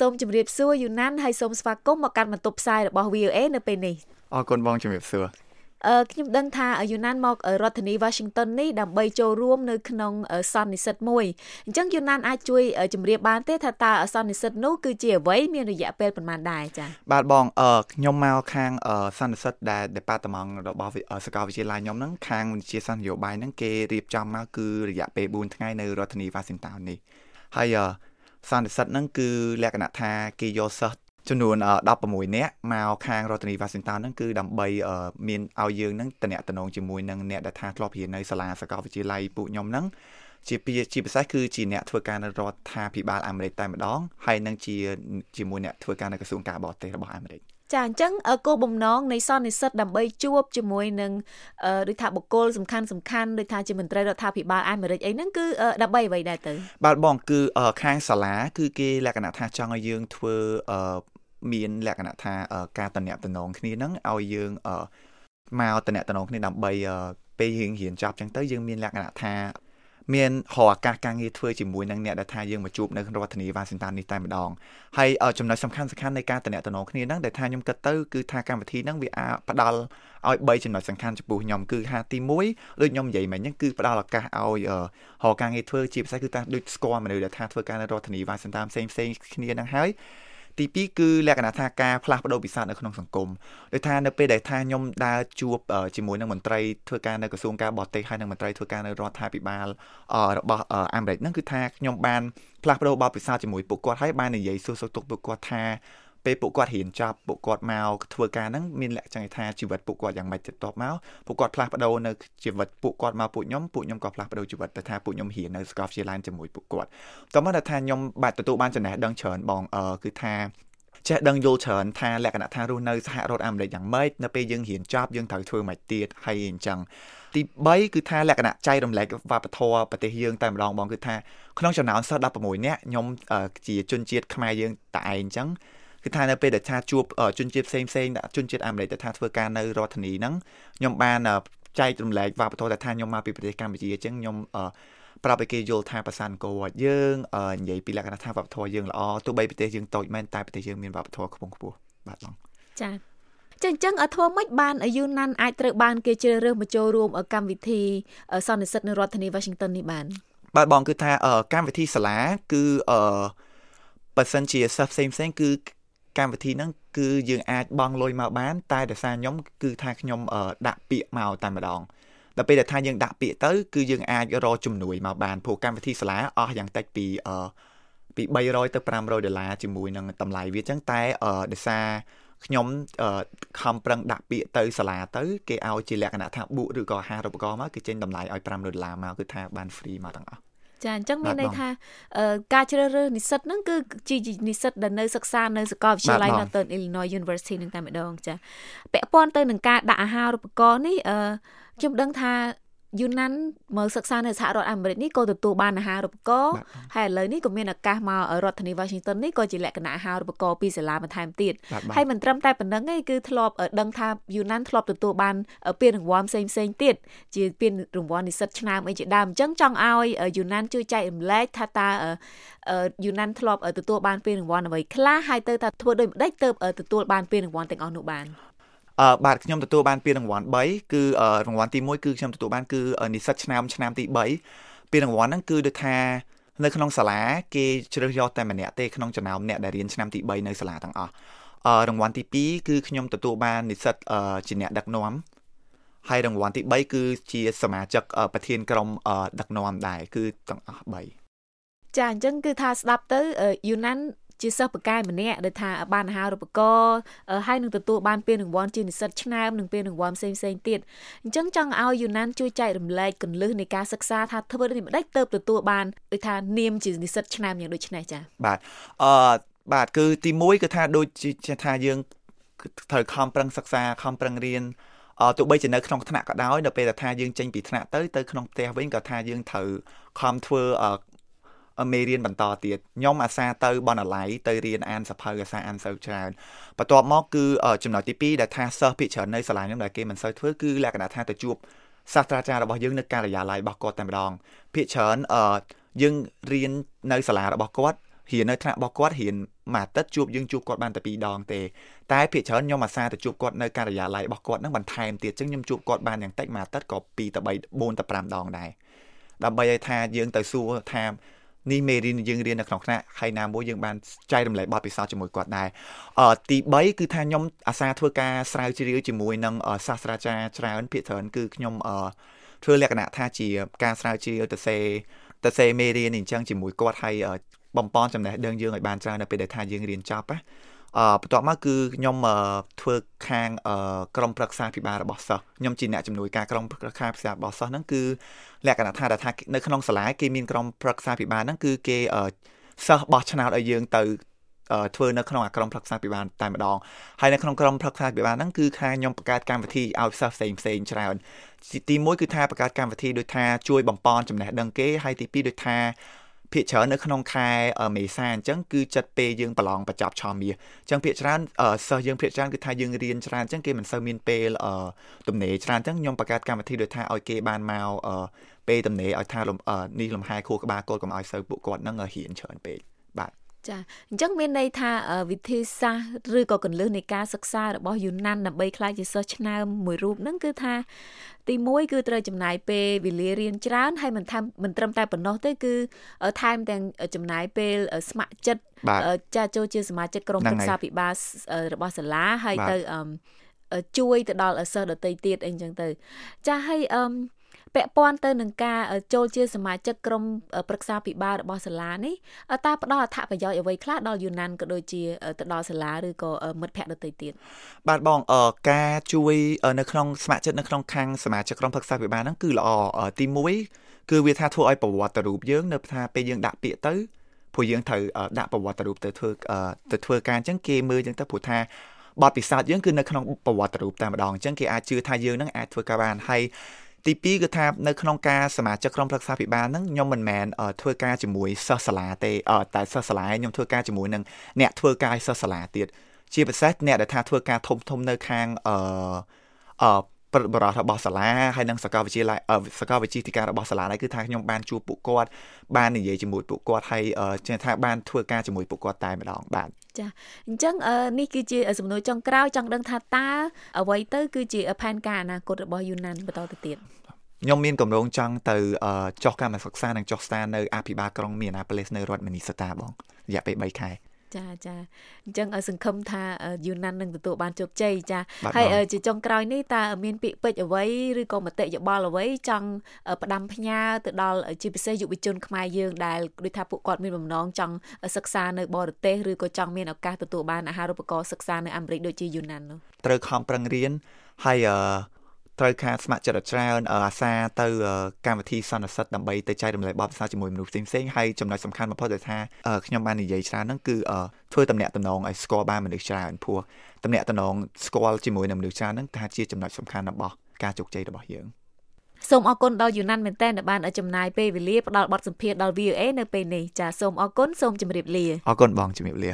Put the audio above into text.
សូមជម្រាបសួរយូណានហើយសូមស្វាគមន៍មកកាន់បន្ទប់ផ្សាយរបស់ VOA នៅពេលនេះអរគុណបងជម្រាបសួរអឺខ្ញុំដឹងថាយូណានមករដ្ឋធានី Washington នេះដើម្បីចូលរួមនៅក្នុងសន្និសិទមួយអញ្ចឹងយូណានអាចជួយជម្រាបបានទេថាតើសន្និសិទនោះគឺជាអ្វីមានរយៈពេលប៉ុន្មានដែរចា៎បាទបងអឺខ្ញុំមកខាងសន្និសិទដែល Department របស់សាកលវិទ្យាល័យខ្ញុំហ្នឹងខាងវិទ្យាសាស្ត្រនយោបាយហ្នឹងគេរៀបចំមកគឺរយៈពេល4ថ្ងៃនៅរដ្ឋធានី Washington នេះហើយ សន្និសិទហ្នឹងគឺលក្ខណៈថាគេយកសិស្សចំនួន16នាក់មកខាងរដ្ឋធានី Washington ហ្នឹងគឺដើម្បីមានឲ្យយើងហ្នឹងតំណតំណងជាមួយនឹងអ្នកដែលថាធ្លាប់រៀននៅសាលាសាកលវិទ្យាល័យពួកខ្ញុំហ្នឹងជាពីជាពិសេសគឺជាអ្នកធ្វើការនៅរដ្ឋាភិបាលអាមេរិកតែម្ដងហើយនឹងជាជាមួយអ្នកធ្វើការនៅក្រសួងការបរទេសរបស់អាមេរិក ចាអញ្ចឹងគោលបំណងនៃសន្និសិទដើម្បីជួបជាមួយនឹងដូចថាបុគ្គលសំខាន់សំខាន់ដូចថាជាមន្ត្រីរដ្ឋាភិបាលអាមេរិកអីហ្នឹងគឺដើម្បីអ្វីដែរទៅបាទបងគឺខាងសាលា គឺគេលក្ខណៈថាចង់ឲ្យយើងធ្វើមានលក្ខណៈថាការតំណាក់តំណងគ្នាហ្នឹងឲ្យយើងមកតំណាក់តំណងគ្នាដើម្បីពេលយើងរៀនចប់ចឹងទៅយើងមានលក្ខណៈថា មានរកឱកាសការងារធ្វើជាមួយនឹងអ្នកដែលថាយើងមកជួបនៅរដ្ឋធានីវ៉ាស៊ីនតោននេះតែម្ដងហើយចំណុចសំខាន់សំខាន់នៃការតំណែងគ្នាហ្នឹងដែលថាខ្ញុំគិតទៅគឺថាកម្មវិធីហ្នឹងវាអាចផ្ដល់ឲ្យ3ចំណុចសំខាន់ចំពោះខ្ញុំគឺថាទី1ដូចខ្ញុំនិយាយមិញហ្នឹងគឺផ្ដល់ឱកាសឲ្យរកការងារធ្វើជាពិសេសគឺថាដូចស្គាល់មនុស្សដែលថាធ្វើការនៅរដ្ឋធានីវ៉ាស៊ីនតោនផ្សេងផ្សេងគ្នាហ្នឹងហើយ ទី2គឺលក្ខណៈថាការផ្លាស់ប្ដូរវិស័យនៅក្នុងសង្គមដោយថានៅពេលដែលថាខ្ញុំដើរជួបជាមួយនឹងមន្ត្រីធ្វើការនៅក្រសួងការបរទេសហើយនិងមន្ត្រីធ្វើការនៅរដ្ឋាភិបាលរបស់អាមេរិកហ្នឹងគឺថាខ្ញុំបានផ្លាស់ប្ដូរបទពិសោធន៍ជាមួយពួកគាត់ហើយបាននិយាយសួរសុខទុក្ខពួកគាត់ថា ពេលពួកគាត់រៀនចប់ពួកគាត់មកធ្វើការហ្នឹងមានលក្ខណៈថាជីវិតពួកគាត់យ៉ាងម៉េចទៅតបមកពួកគាត់ផ្លាស់ប្ដូរនៅជីវិតពួកគាត់មកពួកខ្ញុំពួកខ្ញុំក៏ផ្លាស់ប្ដូរជីវិតទៅថាពួកខ្ញុំរៀននៅសាកលវិទ្យាល័យជាមួយពួកគាត់តោះមកថាខ្ញុំបាទទទួលបានចំណេះដឹងច្រើនបងអឺគឺថាចេះដឹងយល់ច្រើនថាលក្ខណៈថារស់នៅសហរដ្ឋអាមេរិកយ៉ាងម៉េចនៅពេលយើងរៀនចប់យើងត្រូវធ្វើម៉េចទៀតហើយអញ្ចឹងទី3គឺថាលក្ខណៈចែករំលែកវប្បធម៌ប្រទេសយើងតែម្ដងបងគឺថាក្នុងចំណោមសិស្ស16នាក់ខ្ញុំជាជនជាតិខ្មែរយើងតែឯងអញ្ចឹង គឺថានៅពេលដែលថាជួបជនជាតិផ្សេងផ្សេងជនជាតិអាមេរិកដែលថាធ្វើការនៅរដ្ឋធានីហ្នឹងខ្ញុំបានចែករំលែកវប្បធម៌ដែលថាខ្ញុំមកពីប្រទេសកម្ពុជាអញ្ចឹងខ្ញុំប្រាប់ឲ្យគេយល់ថាប្រសានគោយើងនិយាយពីលក្ខណៈថាវប្បធម៌យើងល្អទោះបីប្រទេសយើងតូចមែនតែប្រទេសយើងមានវប្បធម៌ខ្ពង់ខ្ពស់បាទបងចា៎ចឹងចឹងធ្វើម៉េចបានយូណានអាចត្រូវបានគេជ្រើសរើសមកចូលរួមកម្មវិធីសន្និសិទនៅរដ្ឋធានី Washington នេះបានបាទបងគឺថាកម្មវិធីសាលាគឺអឺបើសិនជាសិស្សផ្សេងផ្សេងគឺ កម្មវិធីហ្នឹងគឺយើងអាចបង់លុយមកបាន តែដោយសារខ្ញុំគឺថាខ្ញុំដាក់ពាក្យមកតែម្ដងដល់ពេលដែលថាយើងដាក់ពាក្យទៅគឺយើងអាចរកជំនួយមកបានព្រោះកម្មវិធីសាលាអស់យ៉ាងតិចពីអឺពី300ទៅ500ដុល្លារជាមួយនឹងតម្លៃវាចឹងតែអឺដោយសារខ្ញុំខំប្រឹងដាក់ពាក្យទៅសាលាទៅគេឲ្យជាលក្ខណៈថាប៊ូឬក៏អាហារូបករណ៍មកគឺចេញតម្លៃឲ្យ500ដុល្លារមកគឺថាបាន free មកទាំងអស់ ចាអញ្ចឹងមានន័យថាការជ្រើសរើសនិស្សិតហ្នឹងគឺជានិស្សិតដែលនៅសិក្សានៅសាកលវិទ្យាល័យ Northern Illinois University នឹងតែម្ដងចាពាក់ព័ន្ធទៅនឹងការដាក់អាហារូបករណ៍នេះអឺខ្ញុំដឹងថា យូណានមកសិក្សានៅសហរដ្ឋអាមេរិកនេះក៏ទទួលបានអាហារូបករណ៍ហើយឥឡូវនេះក៏មានឱកាសមករដ្ឋធានី Washington នេះក៏ជាលក្ខណៈអាហារូបករណ៍ពីសាលាបន្ថែមទៀតហើយមិនត្រឹមតែប៉ុណ្្នឹងទេគឺធ្លាប់ដឹងថាយូណានធ្លាប់ទទួលបានពានរង្វាន់ផ្សេងផ្សេងទៀតជាពានរង្វាន់និស្សិតឆ្នាំអីជាដើមអញ្ចឹងចង់ឲ្យយូណានជួយចែករំលែកថាតើយូណានធ្លាប់ទទួលបានពានរង្វាន់អ្វីខ្លះហើយទៅថាធ្វើដូចម្ដេចទៅទទួលបានពានរង្វាន់ទាំងអស់នោះបានអឺ បាទខ្ញុំទទួលបានពានរង្វាន់3គឺរង្វាន់ទី1គឺខ្ញុំទទួលបានគឺនិស្សិតឆ្នាំឆ្នាំទី3ពានរង្វាន់ហ្នឹងគឺដូចថានៅក្នុងសាលាគេជ្រើសយកតែម្នាក់ទេក្នុងចំណោមអ្នកដែលរៀនឆ្នាំទី3នៅសាលាទាំងអស់អឺរង្វាន់ទី2គឺខ្ញុំទទួលបាននិស្សិតជាអ្នកដឹកនាំហើយរង្វាន់ទី3គឺជាសមាជិកប្រធានក្រុមដឹកនាំដែរគឺទាំងអស់3ចាអញ្ចឹងគឺថាស្ដាប់ទៅយូណាន ជាសិស្សបកាយម្នាក់ដែលថាបានអាហារូបករណ៍ហើយនឹងទទួលបានពានរង្វាន់ជានិស្សិតឆ្នើមនិងពានរង្វាន់ផ្សេងផ្សេងទៀតអញ្ចឹងចង់ឲ្យយូណានជួយចែករំលែកកលឹះនៃការសិក្សាថាធ្វើដូចម្ដេចទៅទទួលបានដូចថានាមជានិស្សិតឆ្នើមយ៉ាងដូចនេះចា៎បាទអឺបាទគឺទី1គឺថាដូចជាថាយើងត្រូវខំប្រឹងសិក្សាខំប្រឹងរៀនអទោះបីជានៅក្នុងថ្នាក់ក៏ដោយដល់ពេលថាយើងចេញពីថ្នាក់ទៅទៅក្នុងផ្ទះវិញក៏ថាយើងត្រូវខំធ្វើ មេរៀនបន្តទៀតខ្ញុំអាសាទៅបណ្ណាល័យទៅរៀនអានសភៅអាសាអានសូវច្រើនបន្ទាប់មកគឺចំណុចទី2ដែលថាសិស្សភាគច្រើននៅសាលាខ្ញុំដែលគេមិនសូវធ្វើគឺលក្ខណៈថាទៅជួបសាស្ត្រាចារ្យរបស់យើងនៅការិយាល័យរបស់គាត់តែម្ដងភាគច្រើនអឺយើងរៀននៅសាលារបស់គាត់រៀននៅថ្នាក់របស់គាត់រៀនមួយអាទិត្យជួបយើងជួបគាត់បានតែ2ដងទេតែភាគច្រើនខ្ញុំអាសាទៅជួបគាត់នៅការិយាល័យរបស់គាត់ហ្នឹងបន្ថែមទៀតអញ្ចឹងខ្ញុំជួបគាត់បានយ៉ាងតិចមួយអាទិត្យក៏2ទៅ3 4ទៅ5ដងដែរដើម្បីឲ្យថាយើងទៅសួរថា នេះមេរៀនយើងរៀននៅក្នុងថ្នាក់ហើយណាមួយយើងបានចែករំលែកបទពិសោធន៍ជាមួយគាត់ដែរអឺទី3គឺថាខ្ញុំអាសាធ្វើការស្រាវជ្រាវជាមួយនឹងសាស្ត្រាចារ្យច្រើនភាគច្រើនគឺខ្ញុំអឺធ្វើលក្ខណៈថាជាការស្រាវជ្រាវទៅសេទៅសេមេរៀនអញ្ចឹងជាមួយគាត់ហើយបំពន់ចំណេះដឹងយើងឲ្យបានច្រើននៅពេលដែលថាយើងរៀនចប់ណាអឺ បន្ទាប់មកគឺខ្ញុំធ្វើខាងក្រុមប្រឹក្សាពិបាលរបស់សិស្សខ្ញុំជាអ្នកជំនួយការក្រុមប្រឹក្សាពិបាលរបស់សិស្សហ្នឹងគឺលក្ខណៈថាថានៅក្នុងសាលាគេមានក្រុមប្រឹក្សាពិបាលហ្នឹងគឺគេសិស្សបោះឆ្នោតឲ្យយើងទៅធ្វើនៅក្នុងអាក្រុមប្រឹក្សាពិបាលតែម្ដងហើយនៅក្នុងក្រុមប្រឹក្សាពិបាលហ្នឹងគឺខាងខ្ញុំបង្កើតកម្មវិធីឲ្យសិស្សផ្សេងផ្សេងច្រើនទី1គឺថាបង្កើតកម្មវិធីដូចថាជួយបំពន់ចំណេះដឹងគេហើយទី2ដូចថា ភាគច្រើននៅក្នុងខែមេសាអញ្ចឹងគឺចិត្តពេលយើងប្រឡងបញ្ចប់ឆមាសអញ្ចឹងភាគច្រើនសិស្សយើងភាគច្រើនគឺថាយើងរៀនច្រើនអញ្ចឹងគេមិនសូវមានពេលទំនេរច្រើនអញ្ចឹងខ្ញុំបង្កើតកម្មវិធីដូចថាឲ្យគេបានមកពេលទំនេរឲ្យថានេះលំហែខួរក្បាលកូនកុំឲ្យសូវពួកគាត់នឹងរៀនច្រើនពេកបាទ ចាអញ្ចឹងមានន័យថាវិធីសាស្ត្រឬក៏កលឹះនៃការសិក្សារបស់យូណានដើម្បីក្លាយជាសិស្សឆ្នើមមួយរូបហ្នឹងគឺថាទី1គឺត្រូវចំណាយពេលវេលារៀនច្រើនហើយមិនថាមិនត្រឹមតែប៉ុណ្ណោះទេគឺថែមទាំងចំណាយពេលស្ម័គ្រចិត្តចាចូលជាសមាជិកក្រុមប្រឹក្សាពិបាលរបស់សាលាហើយទៅជួយទៅដល់សិស្សដទៃទៀតអីចឹងទៅ ចាហើយអឺ ពាក់ព័ន្ធទៅនឹងការចូលជាសមាជិកក្រុមប្រឹក្សាពិបាលរបស់សាលានេះតើផ្ដល់អត្ថប្រយោជន៍អ្វីខ្លះដល់យូណានក៏ដូចជាទៅដល់សាលាឬក៏មិត្តភ័ក្តិដទៃទៀតបាទបងការជួយនៅក្នុងស្ម័គ្រចិត្តនៅក្នុងខាងសមាជិកក្រុមប្រឹក្សាពិបាលហ្នឹងគឺល្អទី1គឺវាថាធ្វើឲ្យប្រវត្តិរូបយើងនៅថាពេលយើងដាក់ពាក្យទៅព្រោះយើងត្រូវដាក់ប្រវត្តិរូបទៅធ្វើទៅធ្វើការអញ្ចឹងគេមើលអញ្ចឹងទៅព្រោះថាបទពិសោធន៍យើងគឺនៅក្នុងប្រវត្តិរូបតែម្ដងអញ្ចឹងគេអាចជឿថាយើងនឹងអាចធ្វើការបានហើយ ទី2គឺថានៅក្នុងការសមាជិកក្រុមប្រឹក្សាពិបាលហ្នឹងខ្ញុំមិនមែនធ្វើការជាមួយសិស្សសាលាទេតែសិស្សសាលាខ្ញុំធ្វើការជាមួយនឹងអ្នកធ្វើការសិស្សសាលាទៀតជាពិសេសអ្នកដែលថាធ្វើការធំធំនៅខាងអឺ អឺបរិបទរបស់សាលាហើយនិងសាកលវិទ្យាល័យសាកលវិទ្យាធិការរបស់សាលានេះគឺថាខ្ញុំបានជួបពួកគាត់បាននិយាយជាមួយពួកគាត់ហើយជឿថាបានធ្វើការជាមួយពួកគាត់តែម្ដងបាទចាអញ្ចឹងនេះគឺជាសំណួរចុងក្រោយចង់ដឹងថាតើអ្វីទៅគឺជាផែនការអនាគតរបស់យូណានបន្តទៅទៀតខ្ញុំមានកម្រងចង់ទៅចុះកម្មសិក្សានិងចុះស្ថាននៅអភិបាលក្រុងមីណាប៉ូលីសនៅរដ្ឋមីនីសូតាបងរយៈពេល3ខែ ចាចាអញ្ចឹងសង្ឃឹមថាយូណាននឹងទទួលបានជោគជ័យចាហើយជាចុងក្រោយនេះតើមានពាក្យពេចន៍អ្វីឬក៏មតិយោបល់អ្វីចង់ផ្ដាំផ្ញើទៅដល់ជាពិសេសយុវជនខ្មែរយើងដែលដូចថាពួកគាត់មានបំណងចង់សិក្សានៅបរទេសឬក៏ចង់មានឱកាសទទួលបានអាហារូបករណ៍សិក្សានៅអាមេរិកដូចជាយូណាននោះត្រូវខំប្រឹងរៀនហើយ ត្រូវការស្ម័គ្រចិត្តច្រើនអាសាទៅកម្មវិធីសន្និសិទដើម្បីទៅចែករំលែកបទពិសោធន៍ជាមួយមនុស្សផ្សេងៗហើយចំណុចសំខាន់បំផុតដែលថាខ្ញុំបាននិយាយច្រើនហ្នឹងគឺធ្វើតំណាក់តំណងឲ្យស្គាល់បានមនុស្សច្រើនព្រោះតំណាក់តំណងស្គាល់ជាមួយនឹងមនុស្សច្រើនហ្នឹងថាជាចំណុចសំខាន់របស់ការជោគជ័យរបស់យើងសូមអរគុណដល់យូណាន់មែនតើបានចំណាយពេលវេលាផ្ដល់បទសម្ភាសន៍ដល់ VOA នៅពេលនេះចាសូមអរគុណសូមជម្រាបលាអរគុណបងជម្រាបលា